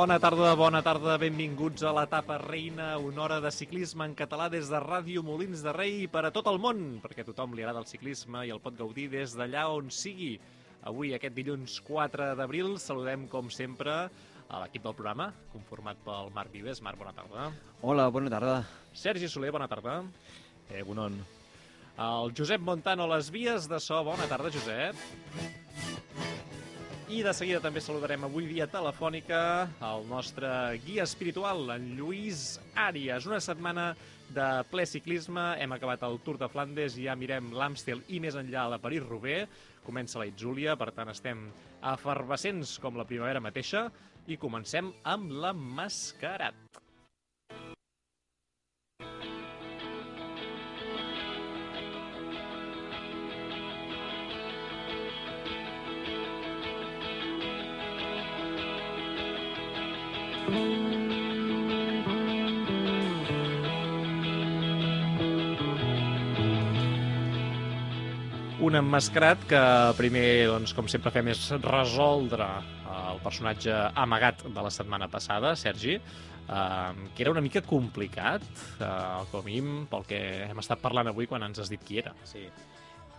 Bona tarda, bona tarda, benvinguts a l'etapa reina, una hora de ciclisme en català des de Ràdio Molins de Rei per a tot el món, perquè a tothom li agrada el ciclisme i el pot gaudir des d'allà on sigui. Avui, aquest dilluns 4 d'abril, saludem, com sempre, a l'equip del programa, conformat pel Marc Vives. Marc, bona tarda. Hola, bona tarda. Sergi Soler, bona tarda. Eh, Bonon. El Josep Montano, les vies de so. Bona tarda, Josep. I de seguida també saludarem avui via telefònica el nostre guia espiritual, en Lluís Àries. Una setmana de ple ciclisme. Hem acabat el Tour de Flandes i ja mirem l'Amstel i més enllà la París-Roubaix. Comença la Itzúlia, per tant estem efervescents com la primavera mateixa i comencem amb la Mascarat. Un emmascarat que primer, doncs, com sempre fem, és resoldre el personatge amagat de la setmana passada, Sergi, eh, que era una mica complicat, eh, com a mínim, pel que hem estat parlant avui quan ens has dit qui era. Sí.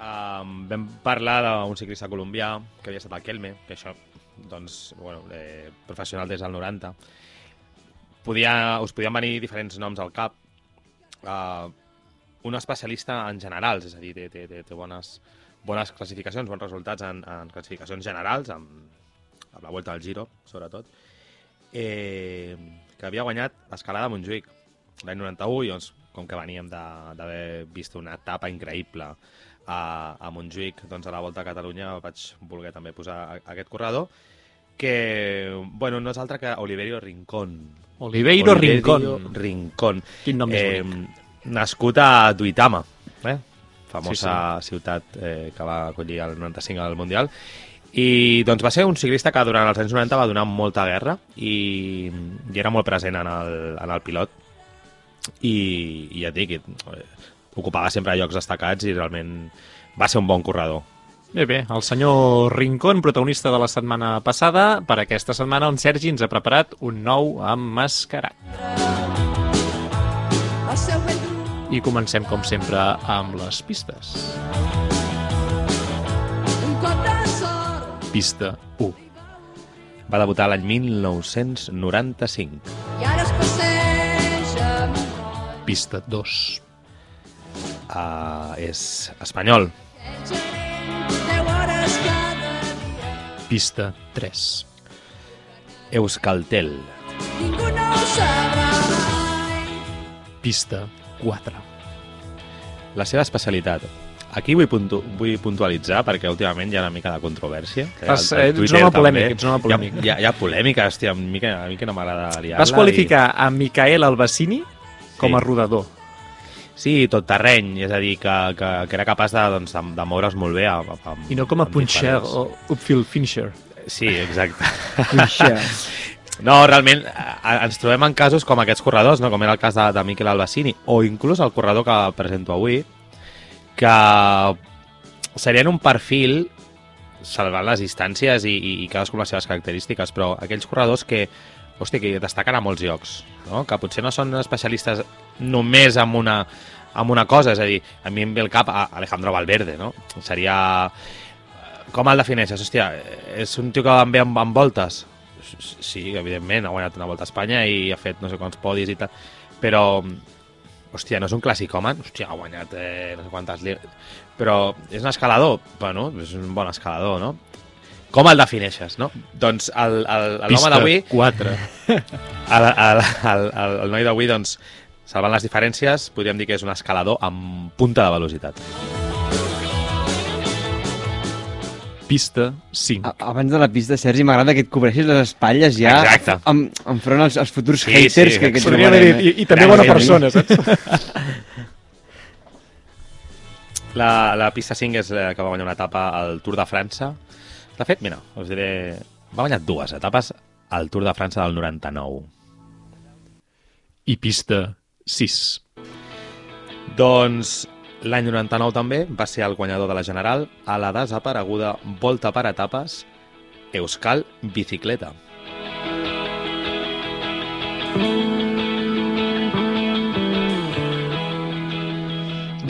Um, vam parlar d'un ciclista colombià que havia estat al Kelme, que això, doncs, bueno, eh, professional des del 90. Podia, us podien venir diferents noms al cap. Uh, un especialista en generals, és a dir, té, té, té, té bones, bones classificacions, bons resultats en, en classificacions generals, amb, amb la Volta al Giro, sobretot, eh, que havia guanyat l'escalada de Montjuïc l'any 91, i doncs, com que veníem d'haver vist una etapa increïble a, a Montjuïc, doncs a la Volta a Catalunya vaig voler també posar a- aquest corredor, que, bueno, no és altre que Oliverio Rincón. Oliveiro Rincón. Rincón. Quin nom Eh, nascut a Duitama, eh? famosa sí, sí. ciutat eh, que va acollir el 95 al Mundial. I doncs va ser un ciclista que durant els anys 90 va donar molta guerra i, i era molt present en el, en el pilot. I, i ja et dic, eh, ocupava sempre llocs destacats i realment va ser un bon corredor. Bé, bé, el senyor Rincón, protagonista de la setmana passada, per aquesta setmana en Sergi ens ha preparat un nou emmascarat. I comencem, com sempre, amb les pistes. Pista 1. Va debutar l'any 1995. i ara es passeja amb un coll. Pista 2. Uh, és espanyol. Pista 3. Euskaltel. Pista 4. La seva especialitat. Aquí vull, puntu vull puntualitzar, perquè últimament hi ha una mica de controvèrsia. eh, ets un home polèmic, ets un home polèmic. Hi ha, hi ha, polèmica, hòstia, a mi que, a mi que no m'agrada liar-la. Vas qualificar a Micael Albacini com a rodador. Sí, tot terreny, és a dir, que, que, que era capaç de, doncs, de, de moure's molt bé. Amb, amb, I no com a diferents- o upfield finisher. Sí, exacte. No, realment, ens trobem en casos com aquests corredors, no? com era el cas de, de Miquel Albacini, o inclús el corredor que presento avui, que serien un perfil salvant les distàncies i, i, i cadascú amb les seves característiques, però aquells corredors que, hòstia, que destaquen a molts llocs, no? que potser no són especialistes només en una, en una cosa, és a dir, a mi em ve el cap a Alejandro Valverde, no? Seria... Com el defineixes? Hòstia, és un tio que va bé amb, amb voltes? Sí, evidentment, ha guanyat una volta a Espanya i ha fet no sé quants podis i tal, però hòstia, no és un clàssicòman, hòstia, ha guanyat eh, no sé quantes però és un escalador, bueno, és un bon escalador, no? Com el defineixes, no? Doncs el, el, el Pista home d'avui, 4. el, el, el, el, el noi d'avui, doncs, salvant les diferències, podríem dir que és un escalador amb punta de velocitat. Pista 5. A- Abans de la pista, Sergi, m'agrada que et cobreixis les espatlles ja Exacte. amb, enfront als, als futurs Sí, haters sí, que, que trobarem. eh? i, i també Gràcies, bona persona, saps? La, la pista 5 és la que va guanyar una etapa al Tour de França. De fet, mira, us diré... Va guanyar dues etapes al Tour de França del 99. I pista 6. Doncs l'any 99 també va ser el guanyador de la General a la desapareguda Volta per etapes Euskal Bicicleta.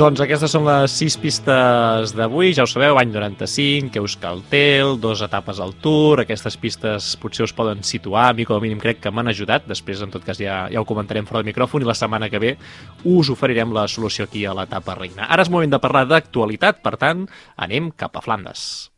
Doncs aquestes són les sis pistes d'avui, ja ho sabeu, any 95, Euskaltel, dos etapes al Tour, aquestes pistes potser us poden situar, a mi com a mínim crec que m'han ajudat, després en tot cas ja, ja ho comentarem fora del micròfon i la setmana que ve us oferirem la solució aquí a l'etapa reina. Ara és moment de parlar d'actualitat, per tant, anem cap a Flandes.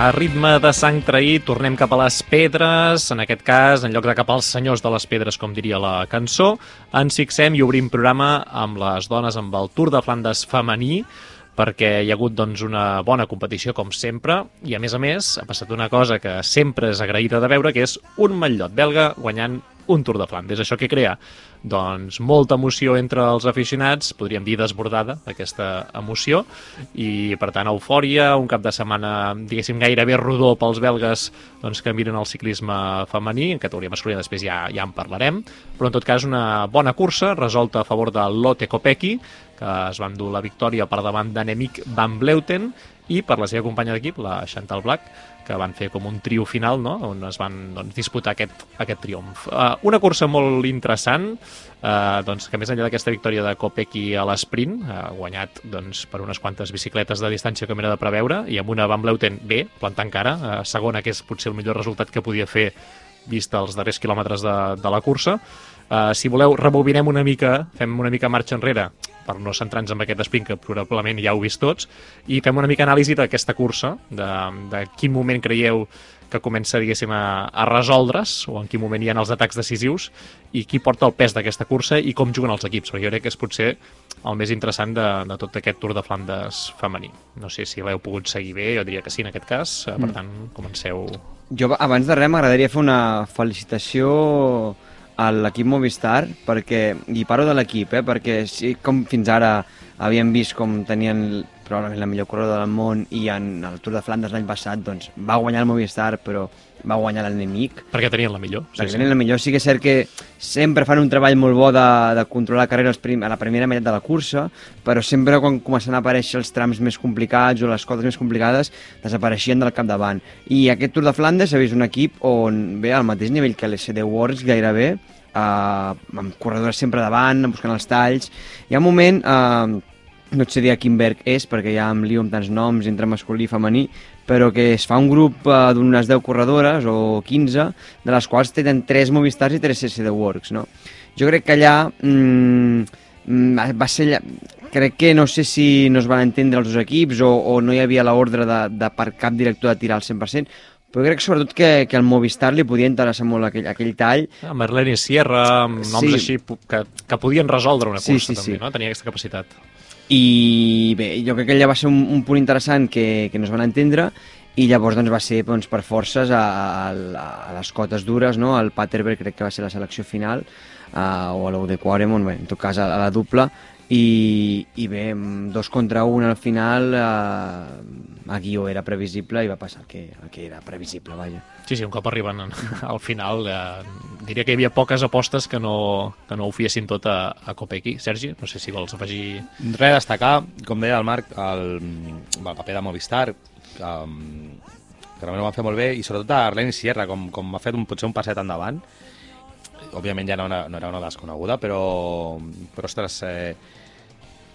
A ritme de sang traït, tornem cap a les pedres, en aquest cas, en lloc de cap als senyors de les pedres, com diria la cançó, ens fixem i obrim programa amb les dones amb el Tour de Flandes femení, perquè hi ha hagut doncs, una bona competició, com sempre, i a més a més ha passat una cosa que sempre és agraïda de veure, que és un matllot belga guanyant un Tour de Flandes. Això que crea? Doncs molta emoció entre els aficionats, podríem dir desbordada, aquesta emoció, i per tant eufòria, un cap de setmana, diguéssim, gairebé rodó pels belgues doncs, que miren el ciclisme femení, en categoria masculina després ja, ja en parlarem, però en tot cas una bona cursa, resolta a favor de Lotte Kopecky, que es va endur la victòria per davant d'Anemic Van Bleuten, i per la seva companya d'equip, la Chantal Black, que van fer com un trio final, no? on es van doncs, disputar aquest, aquest triomf. Uh, una cursa molt interessant, uh, doncs, que més enllà d'aquesta victòria de Kopecky a l'esprint, uh, guanyat doncs, per unes quantes bicicletes de distància com era de preveure, i amb una Van Bleuten bé, plantant cara, uh, segona, que és potser el millor resultat que podia fer vista els darrers quilòmetres de, de la cursa. Uh, si voleu, rebobinem una mica, fem una mica marxa enrere, per no centrar-nos en aquest sprint, que probablement ja heu vist tots, i fem una mica anàlisi d'aquesta cursa, de, de quin moment creieu que comença, diguéssim, a, a resoldre's, o en quin moment hi ha els atacs decisius, i qui porta el pes d'aquesta cursa i com juguen els equips, perquè jo crec que és potser el més interessant de, de tot aquest Tour de Flandes femení. No sé si l'heu pogut seguir bé, jo diria que sí en aquest cas, eh, per tant, comenceu... Jo, abans de res, m'agradaria fer una felicitació a l'equip Movistar, perquè, i parlo de l'equip, eh, perquè sí, com fins ara havíem vist com tenien probablement la millor corredora del món i en el Tour de Flandes l'any passat doncs, va guanyar el Movistar però va guanyar l'enemic Perquè tenien la millor. perquè tenen la millor. Sí que és cert que sempre fan un treball molt bo de, de controlar la carrera prim, a la primera meitat de la cursa, però sempre quan comencen a aparèixer els trams més complicats o les cotes més complicades, desapareixien del capdavant. I aquest Tour de Flandes ha vist un equip on ve al mateix nivell que l'SD Works gairebé, eh, amb corredores sempre davant, buscant els talls. Hi ha un moment... Eh, no et sé dir a quin berg és, perquè ja em lio amb tants noms entre masculí i femení, però que es fa un grup eh, d'unes 10 corredores o 15, de les quals tenen 3 Movistars i 3 SD Works, no? Jo crec que allà mm, mm, va ser crec que no sé si no es van entendre els dos equips o, o no hi havia l'ordre de, de per cap director de tirar al 100%, però crec sobretot que, que al Movistar li podia interessar molt aquell, aquell tall Amb Merlene Sierra, amb noms Sí. així que, que podien resoldre una Sí, cursa sí, també, sí. no? Tenia aquesta capacitat. i bé, jo crec que allà va ser un, un punt interessant que, que no es van entendre i llavors doncs, va ser doncs, per forces a, a, a les cotes dures, no? el Paterberg crec que va ser la selecció final uh, o a l'Ude Quaremont, bé, en tot cas a, a la dupla i, i bé, dos contra un al final uh, a Guió era previsible i va passar el que, el que era previsible, vaja. Sí, sí, un cop arriben en- al final, eh, diria que hi havia poques apostes que no, que no ho fiessin tot a, a Kopecky. Sergi, no sé si vols afegir... Res a destacar, com deia el Marc, el, el paper de Movistar, que, um, que realment ho van fer molt bé, i sobretot a Arlene Sierra, com, com ha fet un, potser un passet endavant. Òbviament ja no, no era una desconeguda, però, però ostres, eh,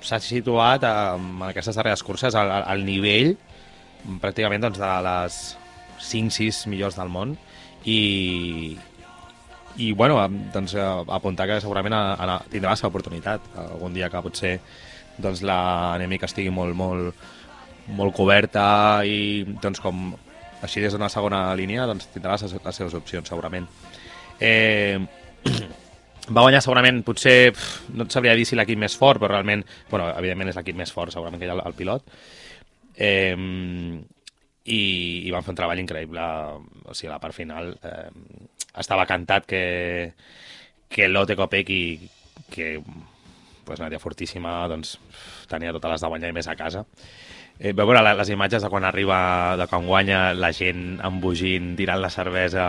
s'ha situat eh, en aquestes darreres curses al, al nivell pràcticament doncs, de les 5-6 millors del món. I, i bueno, doncs, eh, apuntar que segurament a, a, tindrà la seva oportunitat. Algun dia que potser doncs, l'enemic estigui molt, molt, molt coberta i doncs, com així des d'una segona línia doncs, tindrà les, les seves opcions segurament eh, va guanyar segurament, potser, no et sabria dir si l'equip més fort, però realment, bueno, evidentment és l'equip més fort, segurament que hi ha el, el pilot. Eh, i, I van fer un treball increïble, o sigui, a la part final eh, estava cantat que, que Lotte Kopecky, que pues, Nàdia fortíssima, doncs, tenia totes les de guanyar i més a casa. Eh, veu veure les imatges de quan arriba, de quan guanya la gent embogint, tirant la cervesa,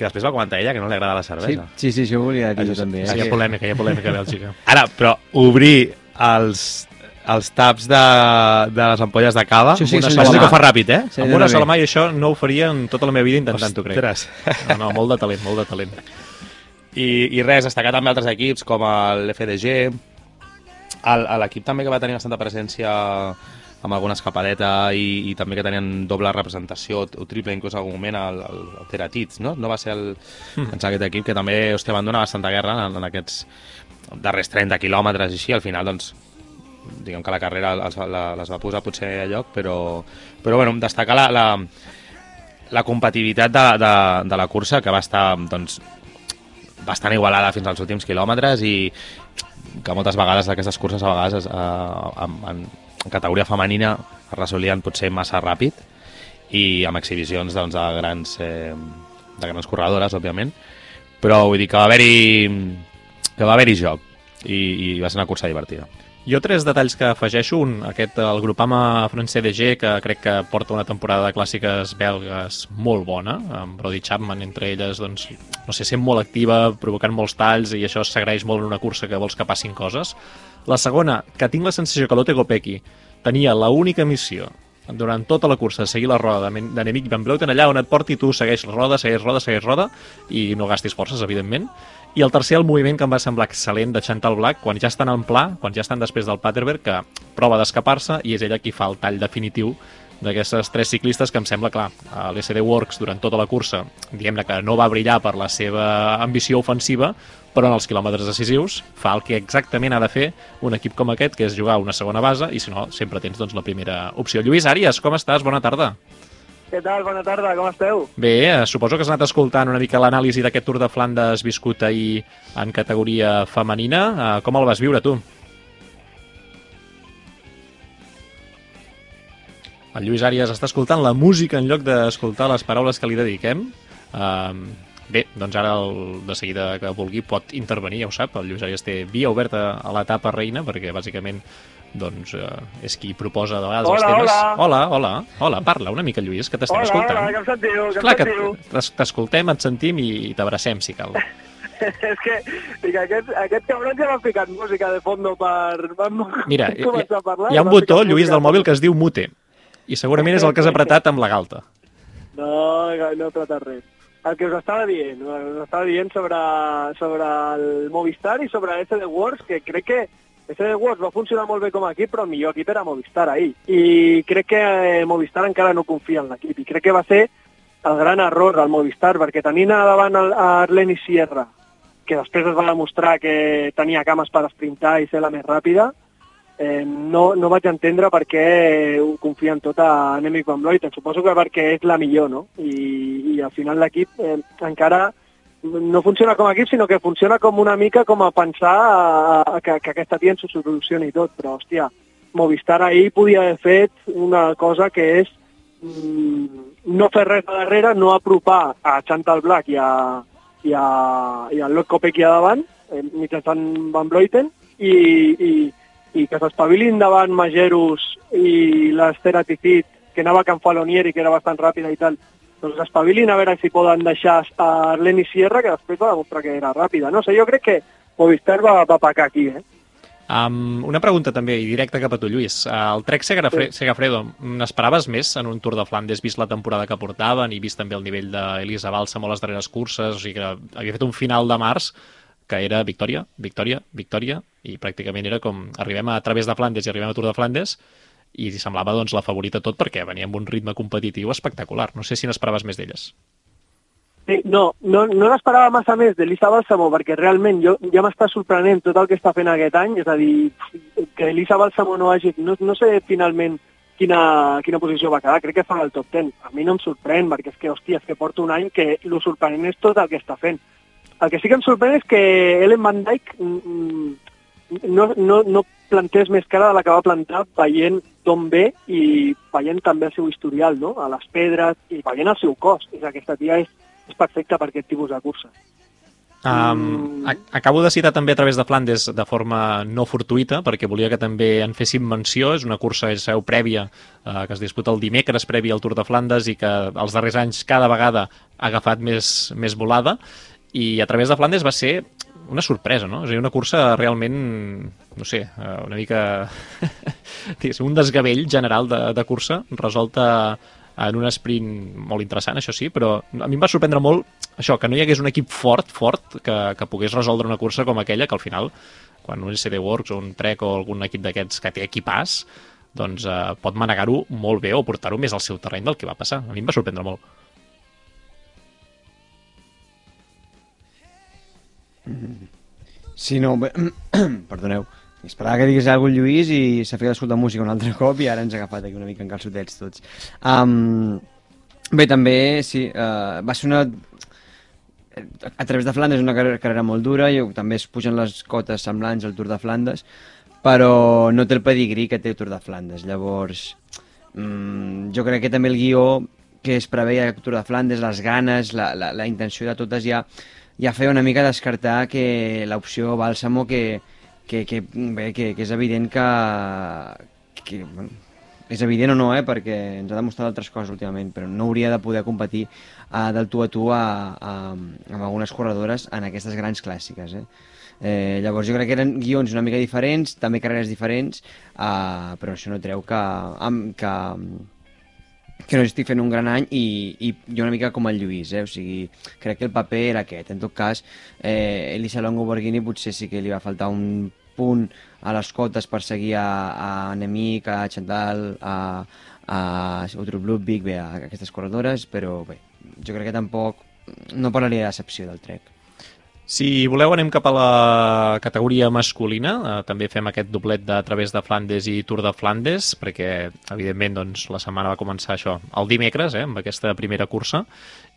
que després va comentar ella que no li agrada la Sí, cervesa. sí, sí, això ho volia dir Això jo sí, també. sí, eh, Hi ha polèmica, hi ha polèmica a Bèlgica. Ara, però obrir els, els taps de, de les ampolles de cava, Això sí que una sola mà que ho fa ràpid, eh? Sí, amb una sola mà i això no ho faria en tota la meva vida intentant-ho, crec. Ostres. No, no, molt de talent, molt de talent. I, I res, destacar també altres equips com l'FDG, l'equip també que va tenir bastanta presència amb alguna escapadeta i, i també que tenien doble representació o triple inclús en algun moment el, el, el Teratits, no? No va ser el, mm. aquest equip que també hòstia, van donar bastanta guerra en, en aquests darrers 30 quilòmetres i així, al final doncs diguem que la carrera els, la, les va posar potser a lloc, però, però bueno, destacar la, la, la competitivitat de, de, de la cursa que va estar doncs, bastant igualada fins als últims quilòmetres i que moltes vegades aquestes curses a vegades eh, en, en, en categoria femenina es resolien potser massa ràpid i amb exhibicions doncs, de, grans, eh, de grans corredores, òbviament, però vull dir que va haver-hi que va haver-hi joc i, i va ser una cursa divertida. Jo tres detalls que afegeixo, un, aquest, el Grupama francès DG, que crec que porta una temporada de clàssiques belgues molt bona, amb Brody Chapman entre elles, doncs, no sé, sent molt activa, provocant molts talls, i això s'agraeix molt en una cursa que vols que passin coses. La segona, que tinc la sensació que l'Ote Gopeki tenia la única missió durant tota la cursa, seguir la roda d'enemic Van Bleuten allà on et porti tu segueix la roda, segueix roda, segueix roda i no gastis forces, evidentment. I el tercer, el moviment que em va semblar excel·lent de Chantal Black, quan ja estan en pla, quan ja estan després del Paterberg, que prova d'escapar-se i és ella qui fa el tall definitiu d'aquestes tres ciclistes que em sembla, clar, l'SD Works durant tota la cursa, diguem-ne que no va brillar per la seva ambició ofensiva, però en els quilòmetres decisius fa el que exactament ha de fer un equip com aquest, que és jugar una segona base, i si no, sempre tens doncs, la primera opció. Lluís Àries, com estàs? Bona tarda. Què tal? Bona tarda, com esteu? Bé, eh, suposo que has anat escoltant una mica l'anàlisi d'aquest Tour de Flandes viscut ahir en categoria femenina. Eh, Com el vas viure, tu? El Lluís Àries està escoltant la música en lloc d'escoltar les paraules que li dediquem. Um, bé, doncs ara el, de seguida que vulgui pot intervenir, ja ho sap, el Lluís Àries té via oberta a l'etapa reina, perquè bàsicament doncs, eh, és qui proposa de vegades els Hola, temes. hola. hola, hola, hola, parla una mica, Lluís, que t'estem Hola, escoltant. hola, que em sentiu, que Clar em sentiu. t'es- t'escoltem, et sentim i t'abracem, si cal. és que, dic, aquest, aquest cabron ja m'ha ficat música de fondo per... Vam Mira, hi, a parlar hi ha un botó, Lluís, música del mòbil que es diu mute. I segurament és el que has apretat amb la galta. No, no he tratat res. El que us estava dient, us estava dient sobre, sobre el Movistar i sobre SD Wars, que crec que SD Wars va funcionar molt bé com a equip, però el millor equip era Movistar ahir. I crec que eh, Movistar encara no confia en l'equip. I crec que va ser el gran error del Movistar, perquè tenint davant el, Arleni Sierra, que després es va demostrar que tenia cames per esprintar i ser la més ràpida, eh, no, no vaig entendre per què ho confien tot a Nemec Van Vleuten. Suposo que perquè és la millor, no? I, i al final l'equip eh, encara no funciona com a equip, sinó que funciona com una mica com a pensar a, a, que, que aquesta tia ens ho solucioni tot. Però, hòstia, Movistar ahir podia haver fet una cosa que és mm, no fer res a darrere, no apropar a Chantal Black i a, i a, i a Lot Kopecky a davant, eh, mitjançant Van Vleuten, i, i, i que s'espavilin davant Majerus i l'Esteratifit, que anava a Can Falonieri, que era bastant ràpida i tal, doncs s'espavilin a veure si poden deixar a Arleni Sierra, que després va demostrar que era ràpida. No sé, jo crec que Movistar va, va pecar aquí, eh? Um, una pregunta també, i directa cap a tu, Lluís. El Trek Segafre Segafredo, n'esperaves més en un Tour de Flandes, vist la temporada que portaven i vist també el nivell d'Elisa Balsam a les darreres curses, o sigui que havia fet un final de març que era victòria, victòria, victòria, i pràcticament era com arribem a través de Flandes i arribem a Tour de Flandes, i semblava doncs la favorita tot perquè venia amb un ritme competitiu espectacular. No sé si n'esperaves més d'elles. Sí, no, no, no n'esperava massa més d'Elisa Balsamo perquè realment jo, ja m'està sorprenent tot el que està fent aquest any, és a dir, que Elisa Balsamo no hagi... No, no sé finalment quina, quina posició va quedar, crec que fa el top 10. A mi no em sorprèn perquè és que, hòstia, és que porta un any que el sorprenent és tot el que està fent. El que sí que em sorprèn és que Ellen Van Dijk mm, no, no, no plantés més cara de la que va plantar veient d'on ve i veient també el seu historial, no? a les pedres i veient el seu cos. És aquesta tia és, és perfecta per aquest tipus de cursa. Um, ac- acabo de citar també a través de Flandes de forma no fortuïta, perquè volia que també en féssim menció. És una cursa, és seu prèvia, uh, que es disputa el dimecres previ al Tour de Flandes i que els darrers anys cada vegada ha agafat més, més volada. I a través de Flandes va ser una sorpresa, no? És a dir, una cursa realment, no sé, eh, una mica... un desgavell general de, de cursa resolta en un sprint molt interessant, això sí, però a mi em va sorprendre molt això, que no hi hagués un equip fort, fort, que, que pogués resoldre una cursa com aquella, que al final, quan un SD Works o un Trek o algun equip d'aquests que té equipàs, doncs eh, pot manegar-ho molt bé o portar-ho més al seu terreny del que va passar. A mi em va sorprendre molt. Sí, no, perdoneu. Esperava que digués alguna cosa, Lluís, i s'ha a escoltar música un altre cop i ara ens ha agafat aquí una mica en calçotets tots. Um, bé, també, sí, uh, va ser una... A través de Flandes és una carrera, molt dura, i també es pugen les cotes semblants al Tour de Flandes, però no té el pedigrí que té el Tour de Flandes. Llavors, mm, jo crec que també el guió que es preveia al Tour de Flandes, les ganes, la, la, la intenció de totes ja, ja feia una mica descartar que l'opció Bàlsamo que, que, que, bé, que, que és evident que, que bueno, és evident o no, eh, perquè ens ha demostrat altres coses últimament, però no hauria de poder competir uh, del tu a tu a, a, amb algunes corredores en aquestes grans clàssiques. Eh? Eh, llavors jo crec que eren guions una mica diferents, també carreres diferents, uh, però això no treu que, que, que no estic fent un gran any i, i jo una mica com el Lluís, eh? o sigui, crec que el paper era aquest. En tot cas, eh, Elisa Longo Borghini potser sí que li va faltar un punt a les cotes per seguir a, a Enemic, a Chantal, a, a Utrup Ludwig, bé, a aquestes corredores, però bé, jo crec que tampoc no parlaria de decepció del Trek. Si voleu anem cap a la categoria masculina, eh, també fem aquest doblet de Través de Flandes i Tour de Flandes, perquè evidentment doncs, la setmana va començar això el dimecres, eh, amb aquesta primera cursa,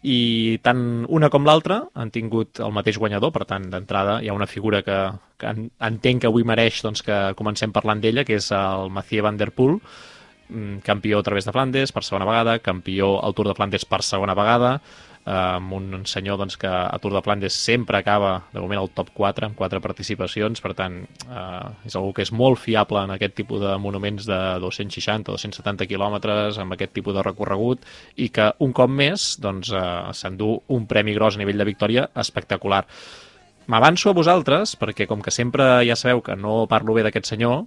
i tant una com l'altra han tingut el mateix guanyador, per tant, d'entrada hi ha una figura que, que en- entenc que avui mereix doncs, que comencem parlant d'ella, que és el Mathieu Van Der Poel, campió a través de Flandes per segona vegada, campió al Tour de Flandes per segona vegada, amb un senyor doncs, que a Tour de Flandes sempre acaba, de moment, al top 4, amb quatre participacions, per tant, eh, és algú que és molt fiable en aquest tipus de monuments de 260 o 270 quilòmetres, amb aquest tipus de recorregut, i que un cop més doncs, eh, s'endú un premi gros a nivell de victòria espectacular. M'avanço a vosaltres, perquè com que sempre ja sabeu que no parlo bé d'aquest senyor,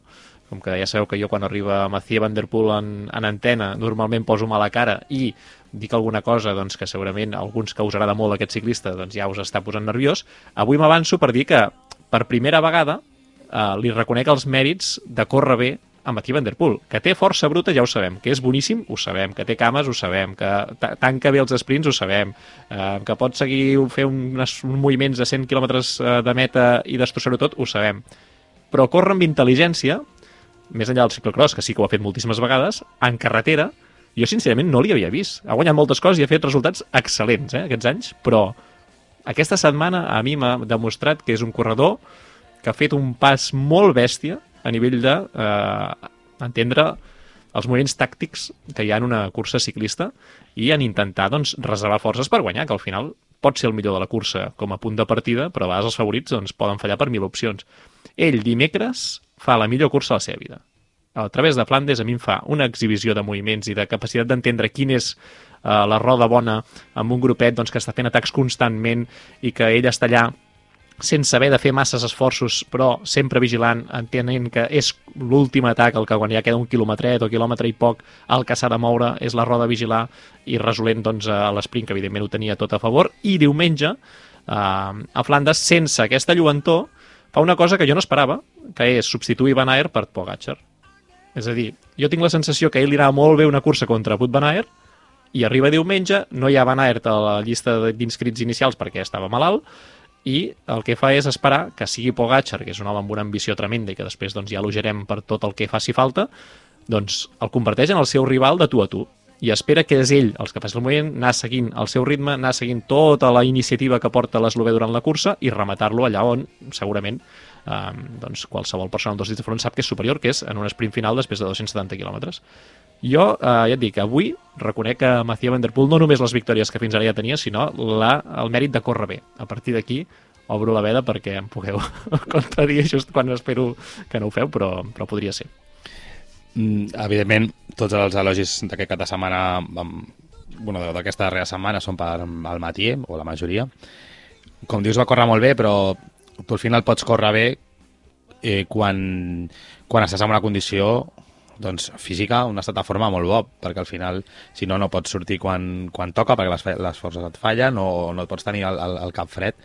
com que ja sabeu que jo quan arriba Mathieu Van Der Poel en, en antena normalment poso mala cara i dic alguna cosa doncs, que segurament alguns que us agrada molt aquest ciclista doncs, ja us està posant nerviós, avui m'avanço per dir que per primera vegada eh, li reconec els mèrits de córrer bé a Mathieu Van Der Poel, que té força bruta ja ho sabem, que és boníssim, ho sabem, que té cames, ho sabem, que ta- tanca bé els sprints, ho sabem, eh, que pot seguir fer uns moviments de 100 km de meta i destrossar-ho tot, ho sabem. Però córrer amb intel·ligència, més enllà del ciclocross, que sí que ho ha fet moltíssimes vegades, en carretera, jo sincerament no li havia vist. Ha guanyat moltes coses i ha fet resultats excel·lents eh, aquests anys, però aquesta setmana a mi m'ha demostrat que és un corredor que ha fet un pas molt bèstia a nivell de eh, entendre els moviments tàctics que hi ha en una cursa ciclista i en intentar doncs, reservar forces per guanyar, que al final pot ser el millor de la cursa com a punt de partida, però a vegades els favorits doncs, poden fallar per mil opcions. Ell dimecres fa la millor cursa de la seva vida. A través de Flandes a mi em fa una exhibició de moviments i de capacitat d'entendre quin és eh, la roda bona amb un grupet doncs, que està fent atacs constantment i que ell està allà sense haver de fer masses esforços, però sempre vigilant, entenent que és l'últim atac, el que quan ja queda un quilòmetret o quilòmetre i poc, el que s'ha de moure és la roda a vigilar i resolent doncs, a l'esprint, que evidentment ho tenia tot a favor, i diumenge, eh, a Flandes, sense aquesta lluentor, fa una cosa que jo no esperava, que és substituir Van Aert per Pogacar. És a dir, jo tinc la sensació que ell li molt bé una cursa contra Wout Van Aert, i arriba diumenge, no hi ha Van Aert a la llista d'inscrits inicials perquè estava malalt, i el que fa és esperar que sigui Pogacar, que és un home amb una ambició tremenda i que després doncs, ja elogiarem per tot el que faci falta, doncs el converteix en el seu rival de tu a tu i espera que és ell els que faci el moviment, anar seguint el seu ritme, anar seguint tota la iniciativa que porta l'Eslové durant la cursa i rematar-lo allà on segurament eh, doncs, qualsevol persona amb dos dits de front sap que és superior, que és en un sprint final després de 270 quilòmetres. Jo, eh, ja et dic, avui reconec que Mathieu Van Der Poel no només les victòries que fins ara ja tenia, sinó la, el mèrit de córrer bé. A partir d'aquí, obro la veda perquè em pugueu contradir just quan espero que no ho feu, però, però podria ser. Mm, evidentment, tots els elogis d'aquest cap de setmana, bueno, d'aquesta darrera setmana, són per al matí, o la majoria. Com dius, va córrer molt bé, però tu al final pots córrer bé eh, quan, quan estàs en una condició doncs, física, un estat de forma molt bo, perquè al final, si no, no pots sortir quan, quan toca, perquè les, les forces et fallen, o no et pots tenir el, el, el cap fred,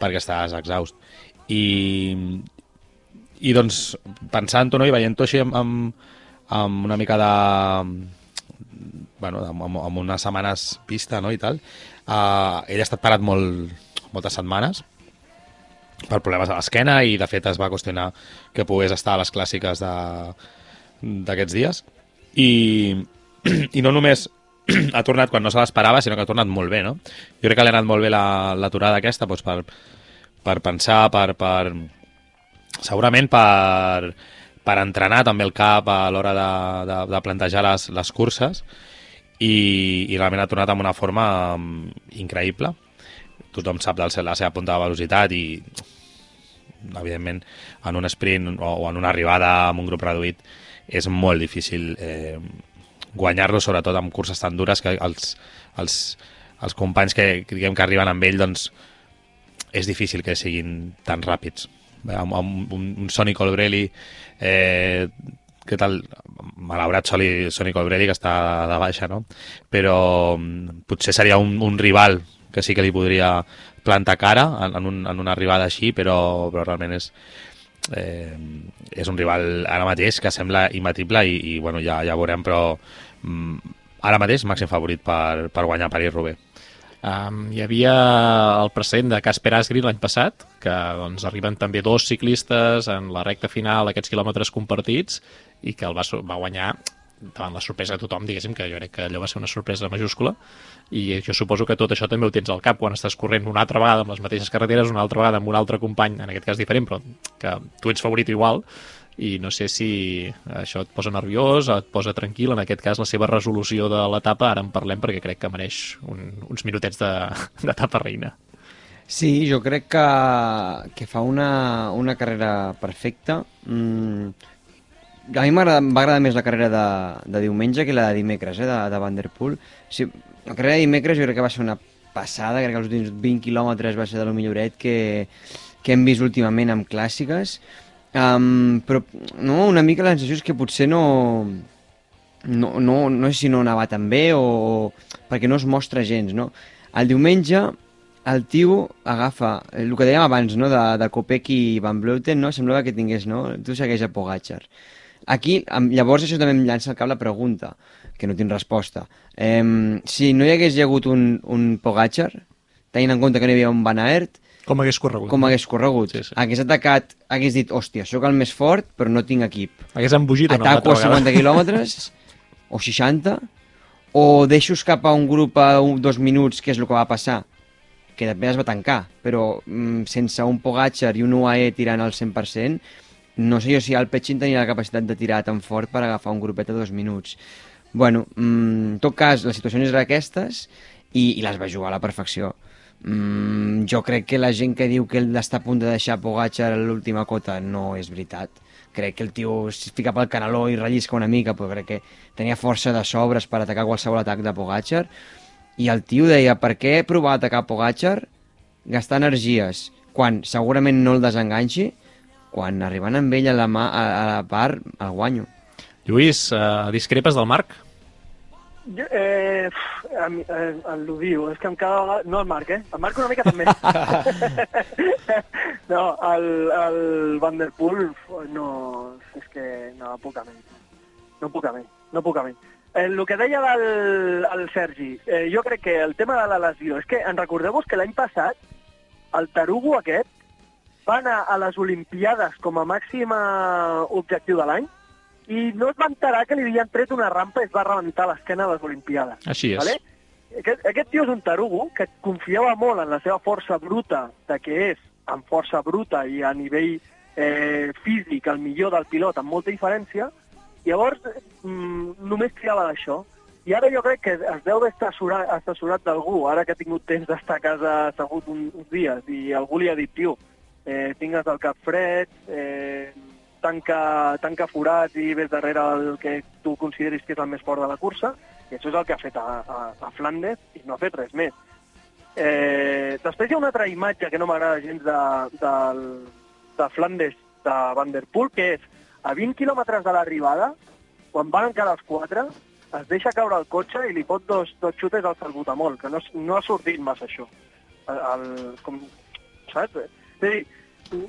perquè estàs exhaust. I, i doncs, pensant-ho no, i veient-ho així amb, amb, amb una mica de bueno, amb, amb, unes setmanes pista no, i tal, uh, ell ha estat parat molt, moltes setmanes per problemes a l'esquena i de fet es va qüestionar que pogués estar a les clàssiques d'aquests dies i, i no només ha tornat quan no se l'esperava, sinó que ha tornat molt bé, no? Jo crec que li ha anat molt bé la- l'aturada aquesta doncs per, per pensar, per, per, segurament per, per entrenar també el cap a l'hora de, de, de plantejar les, les curses i, i realment ha tornat amb una forma mm, increïble. Tothom sap del, la seva punta de velocitat i evidentment en un sprint o, o en una arribada amb un grup reduït és molt difícil eh, guanyar-lo, sobretot amb curses tan dures que els, els, els companys que, diguem que arriben amb ell doncs és difícil que siguin tan ràpids. Bé, Amb, amb un, un Sonny Colbrelli, eh, què tal? Malaurat Soli, Sonny Colbrelli, que està de baixa, no? Però mm, potser seria un, un rival que sí que li podria plantar cara en, en, un, en una arribada així, però, però realment és, eh, és un rival ara mateix que sembla imbatible i, i bueno, ja, ja veurem, però mm, ara mateix màxim favorit per, per guanyar París-Roubaix. Um, hi havia el precedent de Casper Asgreen l'any passat, que doncs, arriben també dos ciclistes en la recta final d'aquests quilòmetres compartits i que el va, va guanyar davant la sorpresa de tothom, diguéssim, que jo crec que allò va ser una sorpresa majúscula. I jo suposo que tot això també ho tens al cap quan estàs corrent una altra vegada amb les mateixes carreteres, una altra vegada amb un altre company, en aquest cas diferent, però que tu ets favorit igual i no sé si això et posa nerviós o et posa tranquil, en aquest cas la seva resolució de l'etapa, ara en parlem perquè crec que mereix un, uns minutets de- d'etapa reina. Sí, jo crec que, que fa una, una carrera perfecta. Mm, a mi m'agrada- agradar més la carrera de, de diumenge que la de dimecres, eh, de, de Van Der Poel. Sí, la carrera de dimecres jo crec que va ser una passada, crec que els últims 20 quilòmetres va ser de lo milloret que, que hem vist últimament amb clàssiques. Um, però no, una mica la sensació és que potser no, no, no, no sé si no anava tan bé o perquè no es mostra gens, no? El diumenge el tio agafa, el que dèiem abans, no?, de, de Kopeck i Van Vleuten, no?, semblava que tingués, no?, tu segueix a Pogacar. Aquí, llavors això també em llança al cap la pregunta, que no tinc resposta. Eh, si no hi hagués hagut un, un Pogacar, tenint en compte que no hi havia un Van Aert, Com hagués corregut? com hagués corregut? Sí, sí. Hagués atacat, hagués dit, hòstia, sóc el més fort, però no tinc equip. Hagués embogit o no? Ataco a una altra 50 vegada? quilòmetres, o 60, o deixo escapar un grup a un, dos minuts, que és el que va passar, que també es va tancar, però mm, sense un Pogacar i un UAE tirant al 100%, no sé jo si el Petxin tenia la capacitat de tirar tan fort per agafar un grupet a dos minuts. Bueno, mm, en tot cas, les situacions eren aquestes i, i les va jugar a la perfecció. Mm, jo crec que la gent que diu que ell està a punt de deixar Pogacar a l'última cota no és veritat. Crec que el tio es fica pel canaló i rellisca una mica, però crec que tenia força de sobres per atacar qualsevol atac de Pogacar. I el tio deia, per què provar a atacar Pogacar, gastar energies, quan segurament no el desenganxi, quan arribant amb ell a la, mà, a, a la part, el guanyo. Lluís, uh, discrepes del Marc? Jo, eh, mi- eh, l'odio, és que em cada vegada... No el Marc, eh? El Marc una mica també. no, el, el Van Der Poel, no, és que no puc a mi. No puc a no puc a. Eh, el que deia del el Sergi, eh, jo crec que el tema de la lesió, és que en recordeu-vos que l'any passat el tarugo aquest va anar a les Olimpiades com a màxim eh, objectiu de l'any i no es va enterar que li havien tret una rampa i es va rebentar l'esquena a les Olimpiades. Així és. Vale? Aquest, aquest tio és un tarugo que confiava molt en la seva força bruta, de que és amb força bruta i a nivell eh, físic el millor del pilot amb molta diferència, llavors mm, només tirava d'això. I ara jo crec que es deu haver assessorat, assessorat d'algú, ara que ha tingut temps d'estar a casa assegut un, uns dies, i algú li ha dit, tio, eh, tingues el cap fred, eh, tanca, tanca forats i ves darrere el que tu consideris que és el més fort de la cursa, i això és el que ha fet a, a, a Flandes i no ha fet res més. Eh, després hi ha una altra imatge que no m'agrada gens de, de, de Flandes de Van Der Poel, que és a 20 quilòmetres de l'arribada, quan van encara els quatre, es deixa caure el cotxe i li pot dos, dos xutes al salbutamol, que no, no ha sortit massa això. El, el, com, saps? És a dir,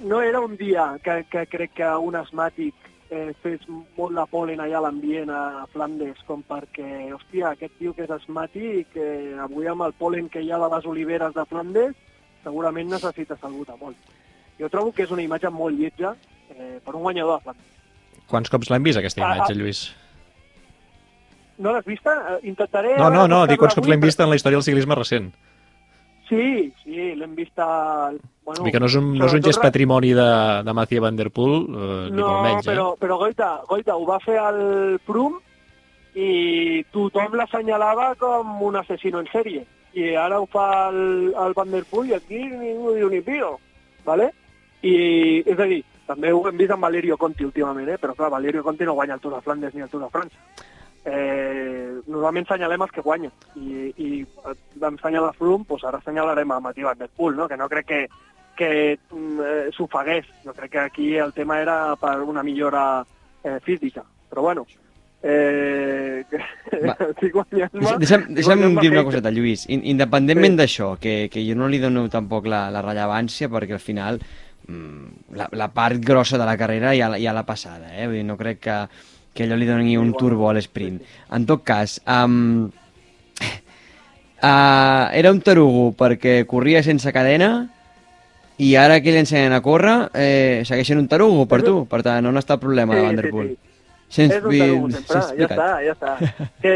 no era un dia que, que crec que un asmàtic eh, fes molt de polen allà a l'ambient a Flandes, com perquè, hòstia, aquest tio que és asmàtic, eh, avui amb el polen que hi ha de les oliveres de Flandes, segurament necessita salbutamol. Jo trobo que és una imatge molt lletja eh, per un guanyador de Flandes. Quants cops l'hem vist, aquesta Ah, imatge, ah. Lluís? No l'has vista? Eh, Intentaré... No, no, no, dic quants cops l'hem vist en la història del ciclisme recent. Sí, sí, l'hem vista... Bueno, Vull dir que no és un, no és un gest patrimoni de, de Mathieu Van Der Poel, eh, ni No, molt menys, però, eh? però Goita, Goita, ho va fer el Prum i tothom l'assenyalava com un assassino en sèrie. I ara ho fa el, el Van Der Poel i aquí ningú diu ni pio, ¿vale? I, és a dir, també ho hem vist amb Valerio Conti últimament, eh? però clar, Valerio Conti no guanya el Tour de Flandes ni el Tour de França. Eh, normalment senyalem els que guanyen i, i vam senyalar Froome, doncs ara senyalarem a Mathieu Van Der Poel, no? que no crec que, que eh, s'ofegués. Jo crec que aquí el tema era per una millora eh, física. Però bueno, eh, Va. estic. Deixa'm, deixa'm dir una coseta, Lluís. In, independentment Sí. d'això, que, que jo no li dono tampoc la, la rellevància, perquè al final mm, la, la part grossa de la carrera ja, ja l'ha passada, eh? Vull dir, no crec que, que allò li doni un turbo a l'esprint. En tot cas, um, uh, era un tarugo perquè corria sense cadena i ara que li ensenyen a córrer eh, segueixen un tarugo per tu, per tant on està el problema de Van Der Poel? Sense, És un tarugo sí, sempre, ja està, ja està. que,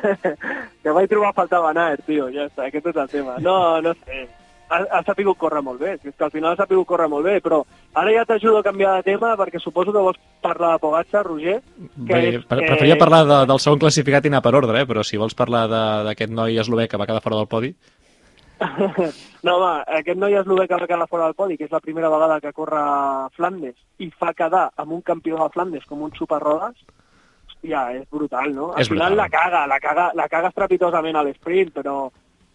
que vaig trobar a faltar Van Aert, tio, ja està, aquest és el tema. No, no sé, ha, ha sapigut córrer molt bé, és que al final ha sapigut córrer molt bé, però ara ja t'ajudo a canviar de tema perquè suposo que vols parlar de Pogacar, Roger. Que Bé, és, eh, Preferia parlar de, del segon classificat i anar per ordre, eh? però si vols parlar d'aquest noi eslovè que va quedar fora del podi... No, home, aquest noi eslové que va quedar fora del podi, que és la primera vegada que corre a Flandes i fa quedar amb un campió de Flandes com un superrodes, hòstia, és brutal, no? Al És final brutal. la caga, la caga, la caga estrepitosament a l'esprint, però,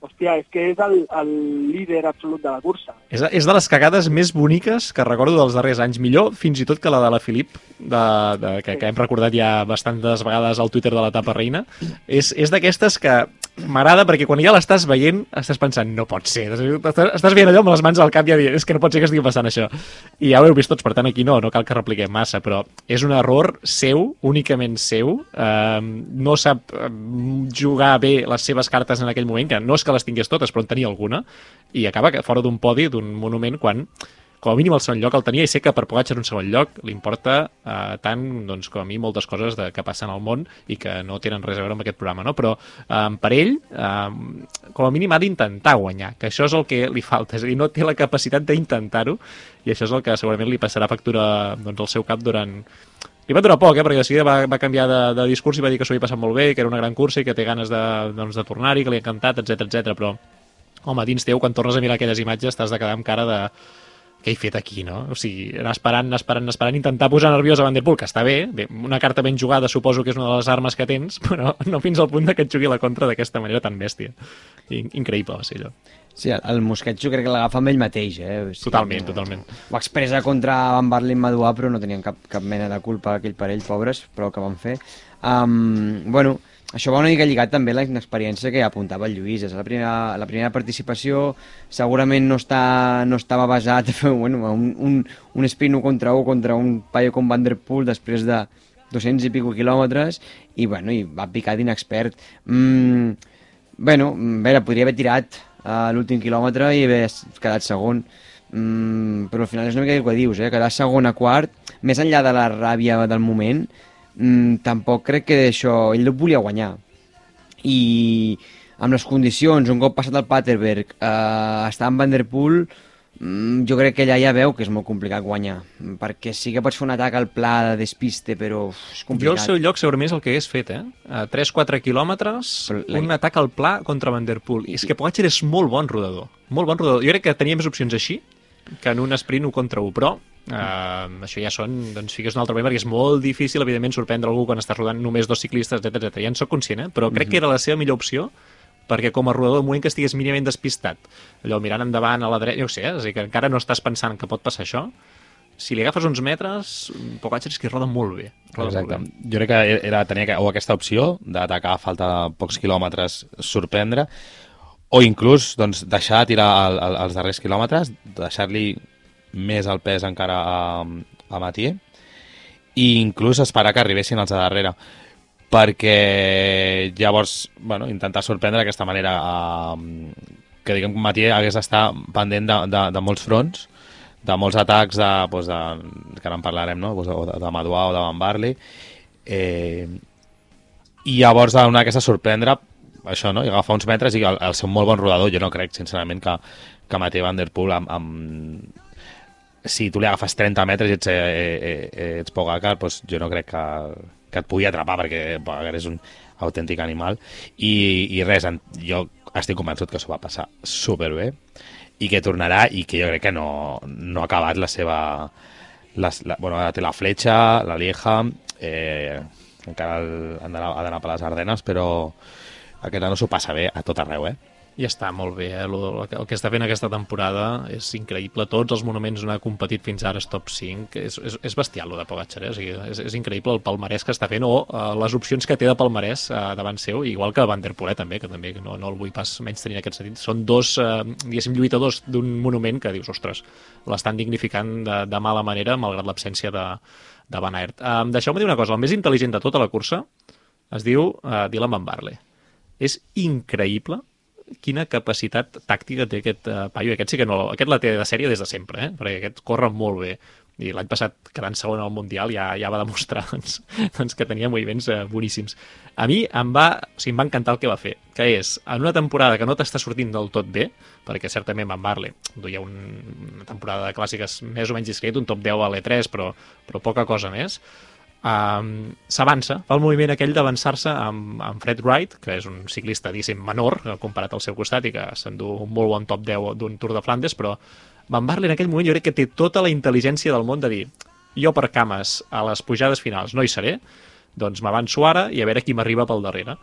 hòstia, és que és el, el líder absolut de la cursa. És, és de les cagades més boniques que recordo dels darrers anys. Millor fins i tot que la de la Filip, de, de, que, que hem recordat ja bastantes vegades al Twitter de l'etapa reina. És, és d'aquestes que m'agrada perquè quan ja l'estàs veient estàs pensant, no pot ser. Estàs, estàs veient allò amb les mans al cap i ja dient, és que no pot ser que estigui passant això. I ja ho heu vist tots, per tant aquí no, no cal que repliquem massa, però és un error seu, únicament seu. Eh, no sap eh, jugar bé les seves cartes en aquell moment, que no és que les tingués totes, però en tenia alguna, i acaba fora d'un podi, d'un monument, quan com a mínim el segon lloc el tenia i sé que per Pogacar un segon lloc li importa eh, tant doncs, com a mi moltes coses de, que passen al món i que no tenen res a veure amb aquest programa, no? però eh, per ell eh, com a mínim ha d'intentar guanyar, que això és el que li falta, és a dir, no té la capacitat d'intentar-ho i això és el que segurament li passarà factura doncs, al seu cap durant li va durar poc, eh, perquè de seguida va, va canviar de, de discurs i va dir que s'ho havia passat molt bé, que era una gran cursa i que té ganes de, doncs, de tornar-hi, que li ha encantat, etc etc. però home, dins teu, quan tornes a mirar aquelles imatges, t'has de quedar amb cara de què he fet aquí, no? O sigui, anar esperant, anar esperant, anar esperant, intentar posar nerviós a Van Der Poel, que està bé, bé, una carta ben jugada suposo que és una de les armes que tens, però no fins al punt de que et jugui la contra d'aquesta manera tan bèstia. In increïble va ser allò. Sí, el, el Mosquet jo crec que l'agafa amb ell mateix, eh? O sigui, Totalment, no- totalment. Ho expressa contra Van Barley i Maduà, però no tenien cap, cap mena de culpa aquell parell, pobres, però el que van fer. Um, bueno, això va una mica lligat també a la inexperiència que apuntava el Lluís. És la primera, la primera participació segurament no, està, no estava basat bueno, un, un, un sprint 1 contra 1 contra un paio com Van Der Poel després de 200 i pico quilòmetres i, bueno, i va picar d'inexpert. Mm, bueno, a veure, podria haver tirat a l'últim quilòmetre i haver quedat segon, mm, però al final és una mica el que dius, eh? quedar segon a quart, més enllà de la ràbia del moment, mm, tampoc crec que això, ell no volia guanyar. I amb les condicions, un cop passat el Paterberg, eh, estar amb Van Der Poel, mm, jo crec que ella ja veu que és molt complicat guanyar, perquè sí que pots fer un atac al pla de despiste, però és Jo al complicat. seu lloc segurament és el que hagués fet, eh? A 3-4 quilòmetres, la- un atac al pla contra Van Der Poel. I és que Pogacar és molt bon rodador, molt bon rodador. Jo crec que tenia més opcions així que en un sprint 1 contra 1, però eh, això ja són, doncs fiques un altre moment, perquè és molt difícil, evidentment, sorprendre algú quan estàs rodant només dos ciclistes, etc etc. Ja en sóc conscient, eh? però crec que era la seva millor opció perquè com a rodador, el moment que estigués mínimament despistat, allò mirant endavant a la dreta, jo sé, eh? és a dir, que encara no estàs pensant que pot passar això, si li agafes uns metres, Pogacar és que roda molt bé. Roda Exacte. Molt bé. Jo crec que era, tenia que, o aquesta opció d'atacar a falta de pocs quilòmetres, sorprendre, o inclús doncs, deixar de tirar el, el, els darrers quilòmetres, deixar-li més el pes encara a, a Mathieu, i inclús esperar que arribessin els de darrere perquè llavors bueno, intentar sorprendre d'aquesta manera eh, que diguem que Mathieu hagués d'estar pendent de, de, de molts fronts de molts atacs de, doncs de, que ara en parlarem, no? Doncs de, de Madua o de Van Barley eh, i llavors donar aquesta sorprendre això, no? I agafar uns metres i el, el ser un molt bon rodador, jo no crec sincerament que, que Mathieu Van Der Poel amb, amb... si tu li agafes 30 metres i ets, eh, eh, eh, ets Pogacar, doncs jo no crec que, que et pugui atrapar perquè Pogacar és un autèntic animal i, i res, jo estic convençut que s'ho va passar superbé i que tornarà i que jo crec que no, no ha acabat la seva... Les, la, bueno, ara té la fletxa, la lieja, eh, encara el- ha d'anar per les Ardenes, però aquest nano s'ho passa bé a tot arreu, eh? I està molt bé, eh? El que- el està fent aquesta temporada és increïble. Tots els monuments on ha competit fins ara és top 5. És, és, és bestial, lo de Pogacar, eh? O sigui, és, és increïble el palmarès que està fent o uh, les opcions que té de palmarès uh, davant seu, igual que Van Der Poel, eh, també, que també no, no el vull pas menys tenir en aquest sentit. Són dos, uh, diguéssim, lluitadors d'un monument que dius, ostres, l'estan dignificant de, de mala manera, malgrat l'absència de, de Van Aert. Um, Deixeu-me dir una cosa, el més intel·ligent de tota la cursa es diu uh, Dylan Van Barle. És increïble quina capacitat tàctica té aquest uh, paio. Aquest sí que no... Aquest la té de sèrie des de sempre, eh? perquè aquest corre molt bé. I l'any passat, quedant segon al Mundial, ja, ja va demostrar doncs, doncs, que tenia moviments uh, boníssims. A mi em va, o sigui, em va encantar el que va fer, que és, en una temporada que no t'està sortint del tot bé, perquè certament Van Barle duia un, una temporada de clàssiques més o menys discret, un top 10 a l'E3, però, però poca cosa més, um, s'avança, fa el moviment aquell d'avançar-se amb, amb Fred Wright, que és un ciclista, diguéssim, menor, comparat al seu costat, i que s'endú un molt bon top 10 d'un Tour de Flandes, però Van Barle en aquell moment jo crec que té tota la intel·ligència del món de dir jo per cames a les pujades finals no hi seré, doncs m'avanço ara i a veure qui m'arriba pel darrere.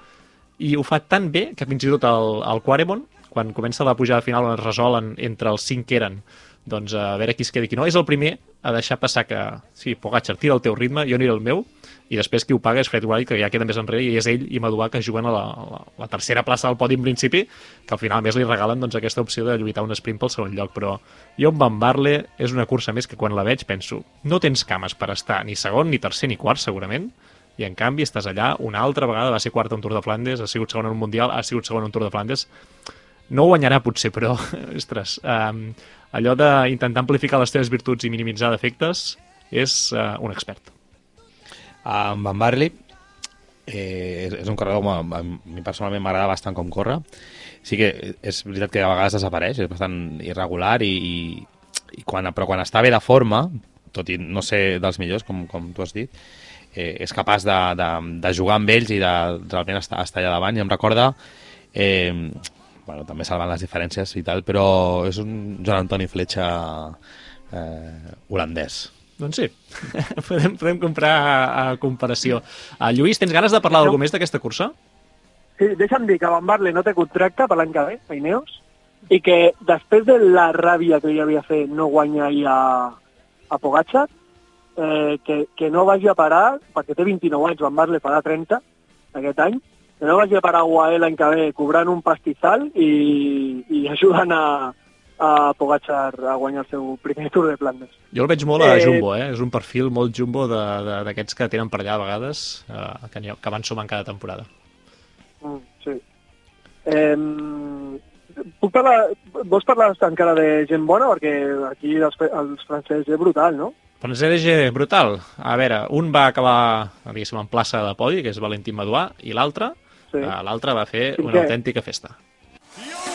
I ho fa tan bé que fins i tot el, el Quaremont, quan comença la pujada final on es resolen entre els cinc que eren, doncs a veure qui es queda qui no, és el primer a deixar passar que, sí, Pogacar, tira el teu ritme, jo aniré el meu, i després qui ho paga és Fred Wright, que ja queda més enrere, i és ell i Maduà que juguen a la, la, la tercera plaça del podi en principi, que al final més li regalen doncs, aquesta opció de lluitar un sprint pel segon lloc, però jo amb Van Barle és una cursa més que quan la veig penso, no tens cames per estar ni segon, ni tercer, ni quart, segurament, i en canvi estàs allà una altra vegada, va ser quart a un Tour de Flandes, ha sigut segon en un Mundial, ha sigut segon en un Tour de Flandes, no guanyarà potser, però, ostres, um, allò d'intentar amplificar les teves virtuts i minimitzar defectes és uh, un expert. En Van Barley eh, és, és un corredor que a mi personalment m'agrada bastant com corre sí que és veritat que a vegades desapareix és bastant irregular i, i, i quan, però quan està bé de forma tot i no ser dels millors com, com tu has dit eh, és capaç de, de, de jugar amb ells i de realment estar, estar allà davant i em recorda eh, bueno, també salvant les diferències i tal però és un Joan Antoni Fletxa eh, holandès Doncs sí, podem, podem comprar a, a comparació. Uh, Lluís, tens ganes de parlar d'algú més d'aquesta cursa? Sí, deixa'm dir que Van Barle no té contracte per l'any que ve, a Ineos, i que després de la ràbia que li havia fet no guanyar ahir a, a Pogacar, eh, que, que no vagi a parar, perquè té 29 anys, Van Barle farà 30 aquest any, que no vagi a UAE l'any que ve cobrant un pastizal i, i ajudant a, a Pogacar a guanyar el seu primer Tour de Flandes. Jo el veig molt a Eh, Jumbo, eh? És un perfil molt Jumbo de- de- d'aquests que tenen per allà a vegades, eh, que, que van sumant cada temporada. Mm, sí. Eh, puc parlar, vols parlar encara de gent bona? Perquè aquí els, els francesos és brutal, no? Francesc G, brutal. A veure, un va acabar, diguéssim, en plaça de podi, que és Valentín Maduà, i l'altre, Sí. eh, l'altre va fer una autèntica festa. Smash,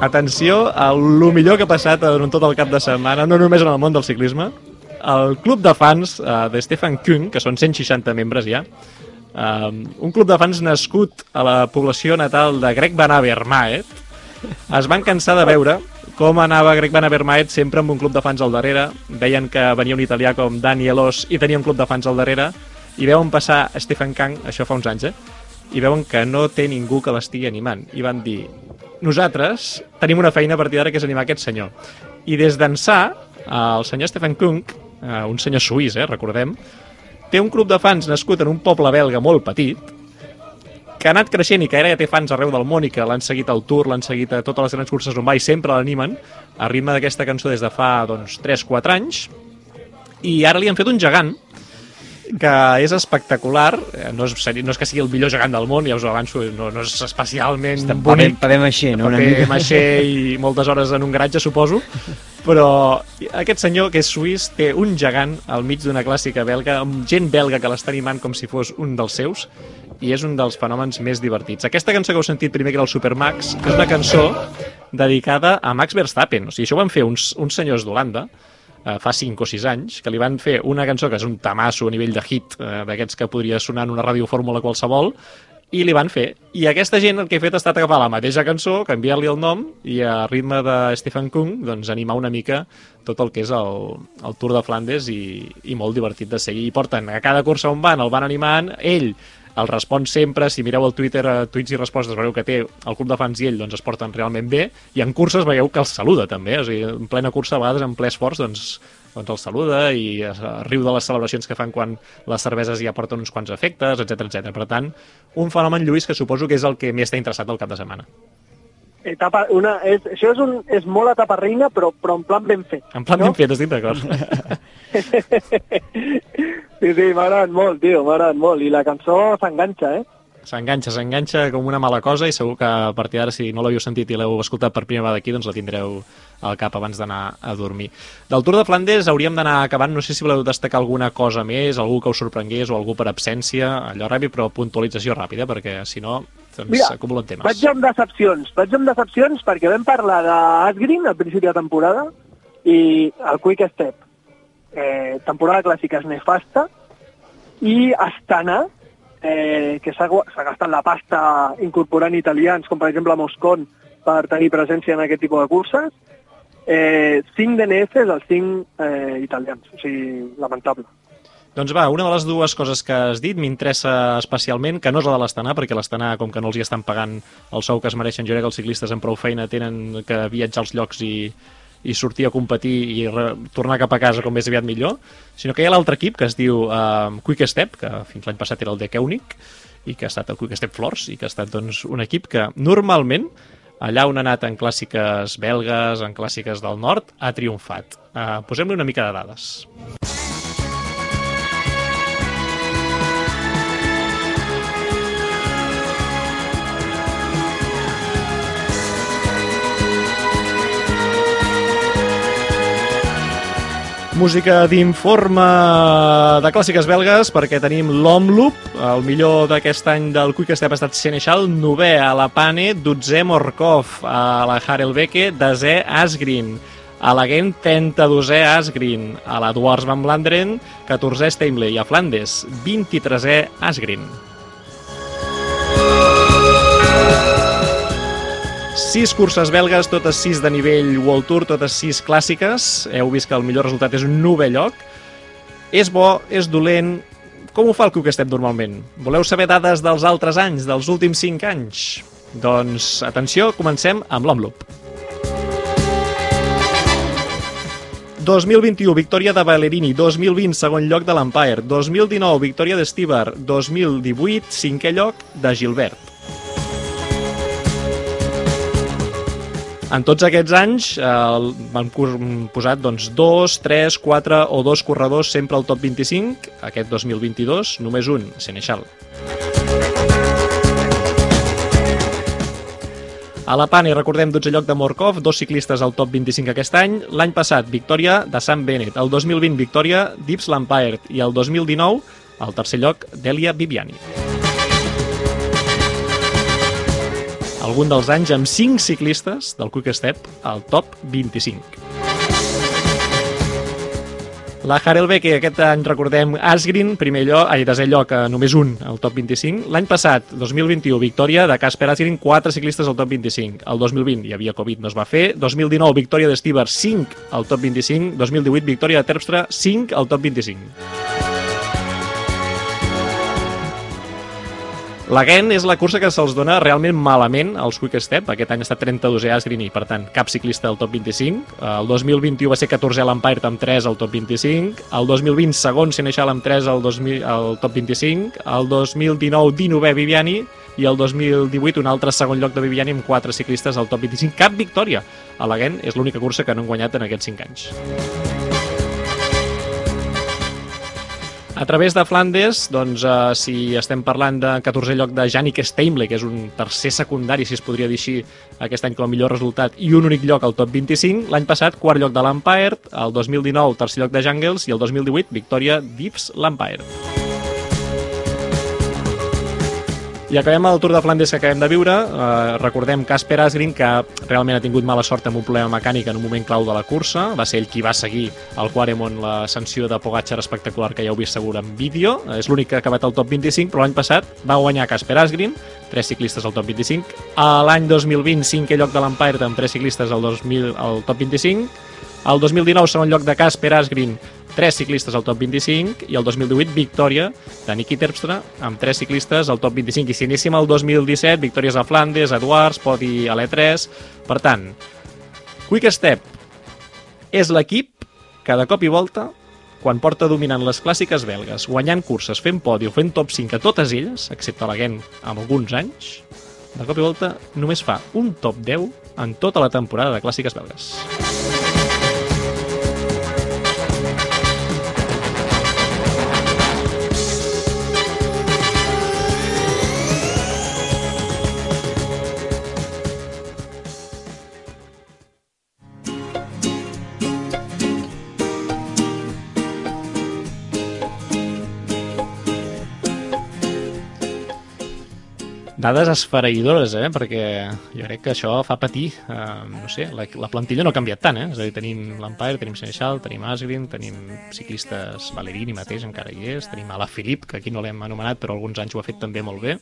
Atenció a lo millor que ha passat en tot el cap de setmana, no només en el món del ciclisme. El club de fans uh, de Stefan Küng, que són 160 membres ja, uh, un club de fans nascut a la població natal de Greg Van Avermaet, es van cansar de veure com anava Greg Van Avermaet sempre amb un club de fans al darrere, veien que venia un italià com Danielos i tenia un club de fans al darrere, i veuen passar Stefan Kang, això fa uns anys, eh? I veuen que no té ningú que l'estigui animant. I van dir, nosaltres tenim una feina a partir d'ara que és animar aquest senyor. I des d'ençà, el senyor Stefan Kung, eh, un senyor suís, eh, recordem, té un club de fans nascut en un poble belga molt petit, que ha anat creixent i que ara ja té fans arreu del món i que l'han seguit al Tour, l'han seguit a totes les grans curses on va i sempre l'animen, a ritme d'aquesta cançó des de fa doncs, 3-4 anys, i ara li han fet un gegant, que és espectacular, eh, no és, no és que sigui el millor gegant del món, ja us ho avanço, no, no és especialment Paper, bonic, paper maixer, no? Una paper mica. maixer i moltes hores en un garatge, suposo, però aquest senyor, que és suís, té un gegant al mig d'una clàssica belga, amb gent belga que l'està animant com si fos un dels seus, i és un dels fenòmens més divertits. Aquesta cançó que heu sentit primer, que era el Supermax, que és una cançó dedicada a Max Verstappen. O sigui, això ho van fer uns, uns senyors d'Holanda, eh, fa 5 o 6 anys, que li van fer una cançó que és un tamasso a nivell de hit, eh, d'aquests que podria sonar en una radiofórmula qualsevol, i li van fer. I aquesta gent el que ha fet ha estat agafar la mateixa cançó, canviar-li el nom i a ritme de Stephen Kung doncs, animar una mica tot el que és el, el Tour de Flandes i, i molt divertit de seguir. I porten a cada cursa on van, el van animant, ell el respon sempre, si mireu el Twitter, eh, tuits i respostes, veureu que té el club de fans i ell doncs, es porten realment bé, i en curses veieu que els saluda també, o sigui, en plena cursa, a vegades en ple esforç, doncs, doncs el saluda i es riu de les celebracions que fan quan les cerveses ja porten uns quants efectes, etc etc. Per tant, un fenomen, Lluís, que suposo que és el que més t'ha interessat el cap de setmana. Etapa, una, és, això és, un, és molt etapa reina, però, però en plan ben fet. En plan no? ben fet, estic d'acord. Sí, sí, m'ha agradat molt, tio, m'ha agradat molt. I la cançó s'enganxa, eh? S'enganxa, s'enganxa com una mala cosa i segur que a partir d'ara, si no l'havíeu sentit i l'heu escoltat per primera vegada aquí, doncs la tindreu al cap abans d'anar a dormir. Del Tour de Flandes hauríem d'anar acabant, no sé si voleu destacar alguna cosa més, algú que us sorprengués o algú per absència, allò ràpid, però puntualització ràpida, perquè si no, doncs Mira, s'acumulen temes. Vaig amb decepcions, vaig amb decepcions perquè vam parlar d'Asgreen al principi de temporada i el Quick Step. Eh, temporada clàssica és nefasta i Astana, eh, que s'ha gastat la pasta incorporant italians, com per exemple Moscon, per tenir presència en aquest tipus de curses, eh, 5 DNFs als 5 eh, italians, o sigui, lamentable. Doncs va, una de les dues coses que has dit m'interessa especialment, que no és la de l'Estana, perquè l'Estana, com que no els hi estan pagant el sou que es mereixen, jo crec que els ciclistes amb prou feina tenen que viatjar als llocs i, i sortir a competir i re, tornar cap a casa com més aviat millor, sinó que hi ha l'altre equip que es diu uh, Quick Step, que fins l'any passat era el de Keunig, i que ha estat el Quick Step Flors, i que ha estat doncs, un equip que normalment allà on ha anat en clàssiques belgues, en clàssiques del nord, ha triomfat. Uh, Posem-li una mica de dades. Música d'informe de clàssiques belgues perquè tenim l'Omloop, el millor d'aquest any del Quick Step ha estat Senechal, novè a la Pane, dotzè Morkov, a la Harelbeke, desè Asgreen, a la Gent 32è Asgreen, a la Van Blanderen, 14è Steimle i a Flandes, 23è Asgreen. Sis curses belgues, totes sis de nivell World Tour, totes sis clàssiques. Heu vist que el millor resultat és un novè lloc. És bo, és dolent... Com ho fa el Quick Step normalment? Voleu saber dades dels altres anys, dels últims 5 anys? Doncs, atenció, comencem amb l'Omloop. 2021, victòria de Ballerini. 2020, segon lloc de l'Empire. 2019, victòria d'Estibar. 2018, cinquè lloc de Gilbert. En tots aquests anys eh, cur- posat doncs, dos, tres, quatre o dos corredors sempre al top 25. Aquest 2022, només un, Senechal. A la Pane, recordem, 12 lloc de Morkov, dos ciclistes al top 25 aquest any. L'any passat, victòria de Sam Bennett. El 2020, victòria d'Ips Lampard. I el 2019, el tercer lloc d'Elia Viviani. Algun dels anys amb 5 ciclistes del Quick Step al top 25. La Harelbeck, que aquest any recordem Asgreen, primer lloc, ai, desè lloc, eh, només un al top 25. L'any passat, 2021, victòria de Casper Asgreen, 4 ciclistes al top 25. El 2020 hi havia Covid, no es va fer. 2019, victòria d'Estibar, 5 al top 25. 2018, victòria de Terpstra, 5 al top 25. La Gent és la cursa que se'ls dona realment malament als Quick Step. Aquest any estat 32è Asgreen i, per tant, cap ciclista al top 25. El 2021 va ser 14è l'Empire amb 3 al top 25. El 2020, segon Senechal amb 3 al, 2000, al top 25. El 2019, 19è Viviani. I el 2018, un altre segon lloc de Viviani amb 4 ciclistes al top 25. Cap victòria a la Gent. És l'única cursa que no han guanyat en aquests 5 anys. A través de Flandes, doncs, eh, si estem parlant de 14è lloc de Yannick Steimle, que és un tercer secundari, si es podria dir així, aquest any com a millor resultat, i un únic lloc al top 25, l'any passat quart lloc de l'Empire, el 2019 tercer lloc de Jungles i el 2018 victòria d'Ips l'Empire. I acabem el Tour de Flandes que acabem de viure. Eh, recordem Casper Asgreen, que realment ha tingut mala sort amb un problema mecànic en un moment clau de la cursa. Va ser ell qui va seguir al Quaremont la sanció de Pogacar espectacular que ja heu vist segur en vídeo. Eh, És l'únic que ha acabat al top 25, però l'any passat va guanyar Casper Asgreen, tres ciclistes al top 25. A l'any 2020, cinquè lloc de l'Empire amb tres ciclistes al, 2000, al top 25. El 2019, segon lloc de Casper Asgreen, tres ciclistes al top 25 i el 2018 victòria de Niki Terpstra amb tres ciclistes al top 25 i si anéssim al 2017 victòries a Flandes, a Edwards, podi a l'E3 per tant, Quick Step. És l'equip que de cop i volta quan porta dominant les clàssiques belgues, guanyant curses, fent podi o fent top 5 a totes elles, excepte la Gent amb alguns anys, de cop i volta només fa un top 10 en tota la temporada de clàssiques belgues. Dades esfereïdores, eh? perquè jo crec que això fa patir. Uh, no sé, la, la plantilla no ha canviat tant, eh? És a dir, tenim l'Empire, tenim Senechal, tenim Asgreen, tenim ciclistes Valerini mateix, encara hi és, tenim Ala Filip, que aquí no l'hem anomenat, però alguns anys ho ha fet també molt bé.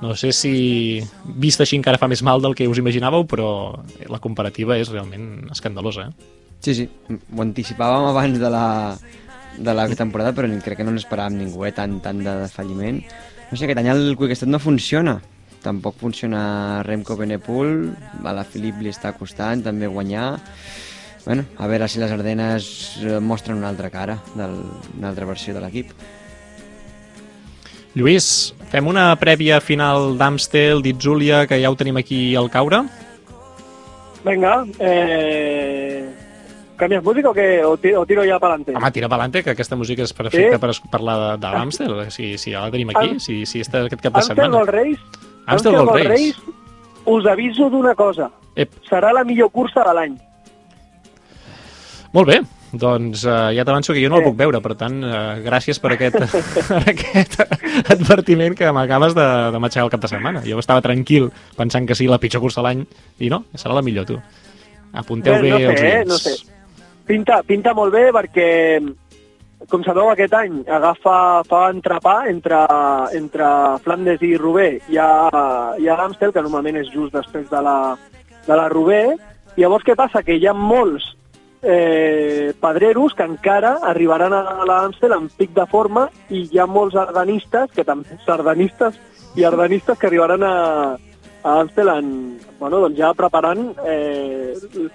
No sé si vist així encara fa més mal del que us imaginàveu, però la comparativa és realment escandalosa. Eh? Sí, sí, ho anticipàvem abans de la, de la temporada, però crec que no n'esperàvem ningú, eh? tant, tant de falliment. No sé, aquest any el Quick Step no funciona. Tampoc funciona Remco Benepool, a la Filip li està costant també guanyar. Bueno, a veure si les Ardenes eh, mostren una altra cara, del, una altra versió de l'equip. Lluís, fem una prèvia final d'Amstel, d'Itzúlia, que ja ho tenim aquí al caure? Venga, eh... ¿Cambias música o qué? ¿O tiro, o tiro ya para adelante? Home, tira pelante, que aquesta música és perfecta Sí? per parlar de, de l'Amstel. Si, si ja la tenim aquí, Am- si, si està aquest cap de Amstel setmana. dels Reis, Amstel dels Reis. us aviso d'una cosa. Ep, Serà la millor cursa de l'any. molt bé, doncs uh, ja t'avanço que jo no el Eh. puc veure, per tant, uh, gràcies per aquest, per aquest advertiment que m'acabes de, de matxacar el cap de setmana. Jo estava tranquil pensant que sí, la pitjor cursa de l'any, i no, serà la millor, tu. Apunteu bé, Bé, no sé, els eh, no sé. Pinta, pinta molt bé perquè, com sabeu, aquest any agafa, fa entrepà entre, entre Flandes i Roubaix. Hi ha, hi ha l'Amstel, que normalment és just després de la, de la Roubaix. Llavors, què passa? Que hi ha molts eh, pedreros que encara arribaran a l'Amstel en pic de forma i hi ha molts ardenistes, que també sardanistes i ardenistes que arribaran a, a Amstel en, bueno, doncs ja preparant eh,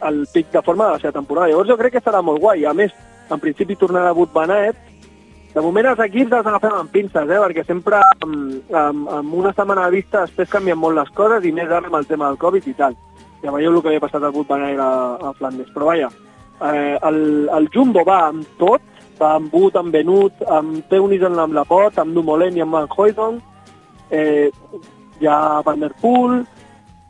el pic de forma de la seva temporada. Llavors jo crec que serà molt guai. A més, en principi tornarà Wout Van Aert. De moment els equips els agafem amb pinces, eh? perquè sempre amb, amb, amb una setmana de vista després canvien molt les coses i més ara amb el tema del Covid i tal. Ja veieu el que havia passat al Aert a, a Flandes. Però vaja, eh, el, el Jumbo va amb tot, va amb Wout, amb Benut, amb Teunissen, amb Laporte, amb Dumoulin i amb Van Hoydon, eh, hi ha Van Der Poel,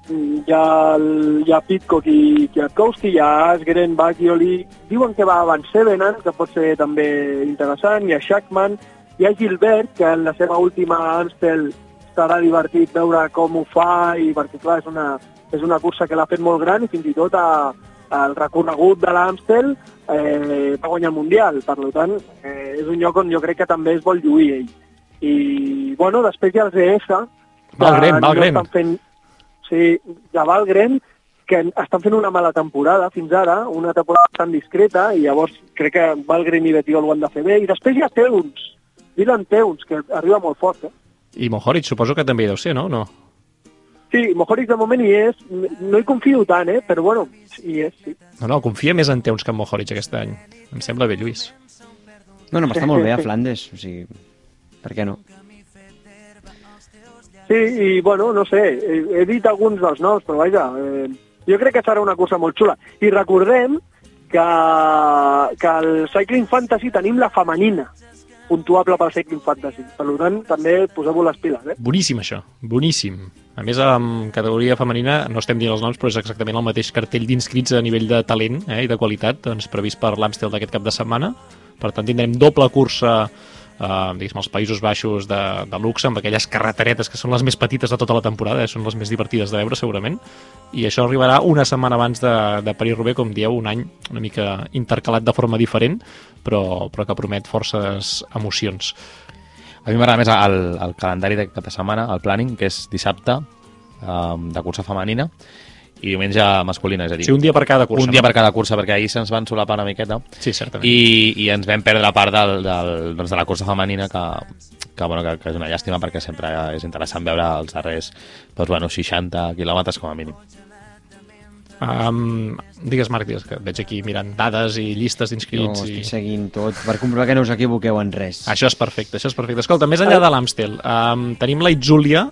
mm, hi ha, el, hi ha Pitcock i Kwiatkowski, hi ha Asgren, Bagioli, diuen que va Van Sevenan, que pot ser també interessant, hi ha Schachman, hi ha Gilbert, que en la seva última Amstel estarà divertit veure com ho fa i perquè clar, és una, és una cursa que l'ha fet molt gran i fins i tot el recorregut de l'Amstel eh, va guanyar el Mundial, per tant eh, és un lloc on jo crec que també es vol lluir ell. I bueno, després hi ha els EF, Valgren, no Valgren. estan fent, sí, de Valgren, que estan fent una mala temporada fins ara, una temporada tan discreta, i llavors crec que Valgren i Betiol ho han de fer bé. I després hi ha Teuns, Dylan Teuns, que arriba molt fort, eh? I Mohoric suposo que també hi deu ser, no? no? Sí, Mohoric de moment hi és, no hi confio tant, eh? però bueno, hi és, sí. No, no, confia més en Teuns que en Mohoric aquest any. Em sembla bé, Lluís. No, no, està molt bé a Flandes, o sigui, per què no? Sí, i bueno, no sé, he, dit alguns dels noms, però vaja, eh, jo crec que serà una cursa molt xula. I recordem que, que al Cycling Fantasy tenim la femenina, puntuable pel Cycling Fantasy. Per tant, també poseu-vos les piles, eh? Boníssim, això. Boníssim. A més, en categoria femenina, no estem dient els noms, però és exactament el mateix cartell d'inscrits a nivell de talent eh, i de qualitat doncs, previst per l'Amstel d'aquest cap de setmana. Per tant, tindrem doble cursa eh, diguéssim, als Països Baixos de, de luxe, amb aquelles carreteretes que són les més petites de tota la temporada, eh, són les més divertides de veure, segurament. I això arribarà una setmana abans de, de París-Roubaix, com dieu, un any una mica intercalat de forma diferent, però, però que promet forces emocions. A mi m'agrada més el, el calendari de cap de setmana, el planning, que és dissabte um, de cursa femenina i diumenge masculina, és a dir, Sí, un dia per cada cursa. un dia no? per cada cursa, perquè ahir se'ns van solapar una miqueta Sí, certament. i, i ens vam perdre part del, del, doncs de la cursa femenina que, que, bueno, que, que és una llàstima perquè sempre és interessant veure els darrers doncs, bueno, 60 quilòmetres com a mínim. Um, digues, Marc, digues, que veig aquí mirant dades i llistes Jo d'inscrits. estic I... seguint tot per comprovar que no us equivoqueu en res. Això és perfecte, això és perfecte. Escolta, més enllà de l'Amstel, um, tenim la Itzúlia,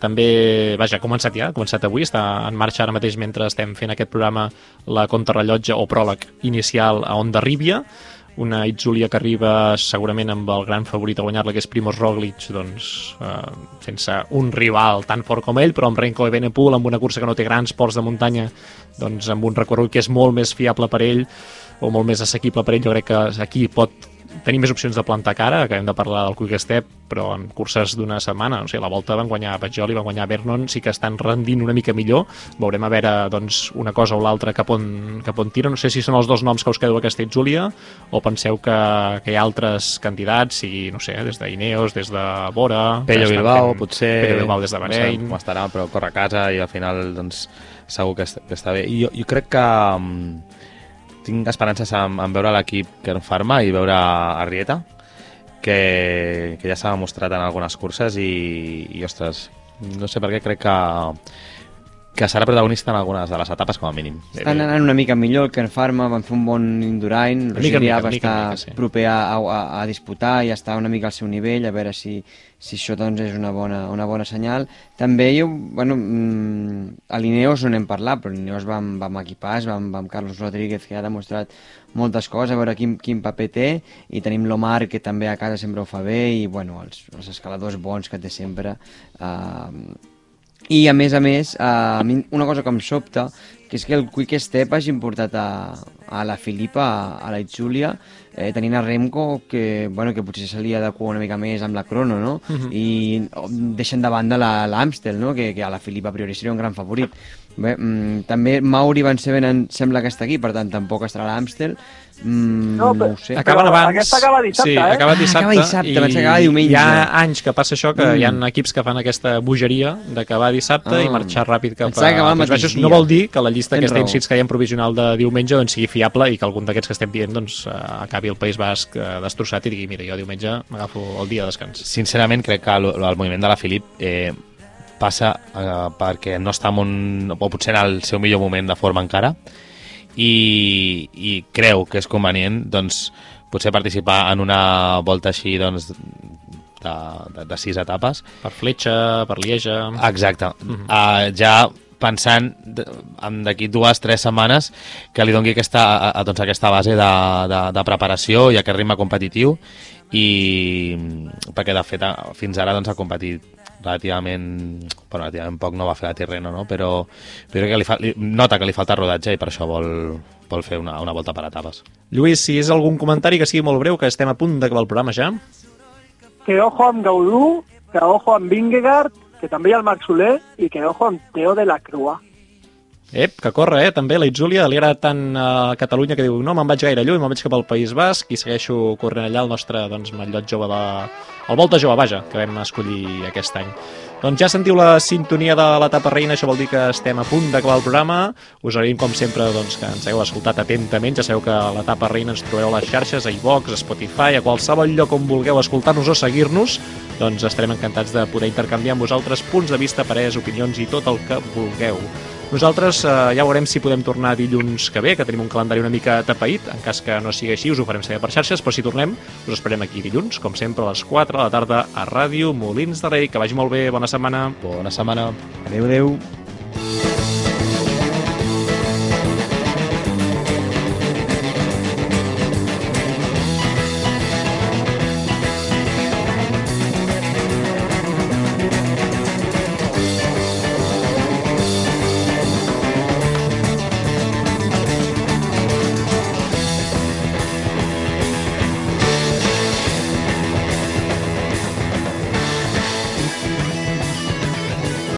també, vaja, ha començat ja, ha començat avui, està en marxa ara mateix mentre estem fent aquest programa la contrarrellotge o pròleg inicial a Onda Ríbia, una Itzúlia que arriba segurament amb el gran favorit a guanyar-la, que és Primoz Roglic, doncs, eh, sense un rival tan fort com ell, però amb Renko Evenepoel, amb una cursa que no té grans ports de muntanya, doncs amb un recorregut que és molt més fiable per ell, o molt més assequible per ell, jo crec que aquí pot tenir més opcions de plantar cara, acabem de parlar del Quick Step, però en curses d'una setmana, o sigui, la volta van guanyar Pajoli, van guanyar Vernon, sí que estan rendint una mica millor, veurem a veure doncs, una cosa o l'altra cap, on, cap on tira, no sé si són els dos noms que us quedeu a Castelljúlia, o penseu que, que hi ha altres candidats, sigui, no sé, des d'Ineos, des de Bora... Pello que Bilbao, fent- potser... Pello Bilbao des de no sé Bahrein... com estarà, però corre a casa i al final doncs, segur que, que està bé. I jo, jo crec que um, tinc esperances en, en veure l'equip Kern Pharma i veure Arrieta, que, que ja s'ha demostrat en algunes curses i, i, ostres, no sé per què crec que que serà protagonista en algunes de les etapes com a mínim. Estan anant una mica millor que en Farma, van fer un bon Indurain, Roger mica, va estar mica, sí. proper a, a, a disputar i està una mica al seu nivell, a veure si, si això doncs, és una bona, una bona senyal. També jo, bueno, mm, a l'Ineos no n'hem parlat, però l'Ineos va, amb- va amb equipàs, va amb, va amb Carlos Rodríguez, que ha demostrat moltes coses, a veure quin, quin paper té, i tenim l'Omar, que també a casa sempre ho fa bé, i bueno, els, els escaladors bons que té sempre. Uh, i a més a més, eh, a mi una cosa que em sobta, que és que el Quick Step hagin portat a, a la Filipa, a, a la Itzulia, eh, tenint a Remco, que, bueno, que potser se li adequa una mica més amb la crono, no? I oh, deixen de banda la- l'Amstel, no? Que, que a la Filipa a priori seria un gran favorit. Bé, mm, també Mauri Van Sevenen sembla que està aquí, per tant tampoc estarà a l'Amstel. Mm, No, no, però- ho sé. Acaben abans... aquesta acaba dissabte, sí, eh? acaba Ah, dissabte. acaba dissabte, i pensava que diumenge. Hi ha anys que passa això, que Mm. hi ha equips que fan aquesta bogeria d'acabar dissabte Ah. i marxar ràpid cap que a... mateix Baixos. No vol dir que la llista Tens aquesta raó. d'inscrits que hi ha provisional de diumenge doncs, sigui fiable i que algun d'aquests que estem dient doncs, eh, acabi el País Basc eh, destrossat i digui, mira, jo diumenge m'agafo el dia de descans. Sincerament, crec que el, el moviment de la Filip eh, passa eh, perquè no està en un, o potser en el seu millor moment de forma encara i, i creu que és convenient doncs, potser participar en una volta així doncs, de, de, de sis etapes. Per Fletxa, per Lieja... Exacte. uh, ja pensant d- en d'aquí dues, tres setmanes que li doni aquesta, a, a, doncs aquesta base de, de, de preparació i aquest ritme competitiu i perquè de fet a- fins ara doncs, ha competit relativament, bueno, relativament poc no va fer la Tirreno, no? però, però crec que li, fa, li nota que li falta rodatge i per això vol, vol fer una, una volta per etapes. Lluís, si és algun comentari que sigui molt breu, que estem a punt d'acabar el programa ja. Que ojo amb Gaudú, que ojo amb Vingegaard, que també hi ha el Marc Soler, i que ojo amb Teo de la Crua. Ep, que corre, eh? També la Itzúlia li agrada tant a Catalunya que diu no me'n vaig gaire lluny, me'n vaig cap al País Basc i segueixo corrent allà el nostre doncs, mallot jove de... el Volta Jove, vaja, que vam escollir aquest any. Doncs ja sentiu la sintonia de l'etapa reina, això vol dir que estem a punt d'acabar el programa. Us agraïm, com sempre, doncs, que ens hagueu escoltat atentament. Ja sabeu que a l'etapa reina ens trobareu a les xarxes, a iVox, a Spotify, a qualsevol lloc on vulgueu escoltar-nos o seguir-nos. Doncs estarem encantats de poder intercanviar amb vosaltres punts de vista, parers, opinions i tot el que vulgueu. Nosaltres eh, ja veurem si podem tornar dilluns que ve, que tenim un calendari una mica tapeït. En cas que no sigui així, us ho farem saber per xarxes, però si tornem, us esperem aquí dilluns, com sempre, a les 4 de la tarda a Ràdio Molins de Rei. Que vagi molt bé, bona setmana. Bona setmana. Adéu, adéu.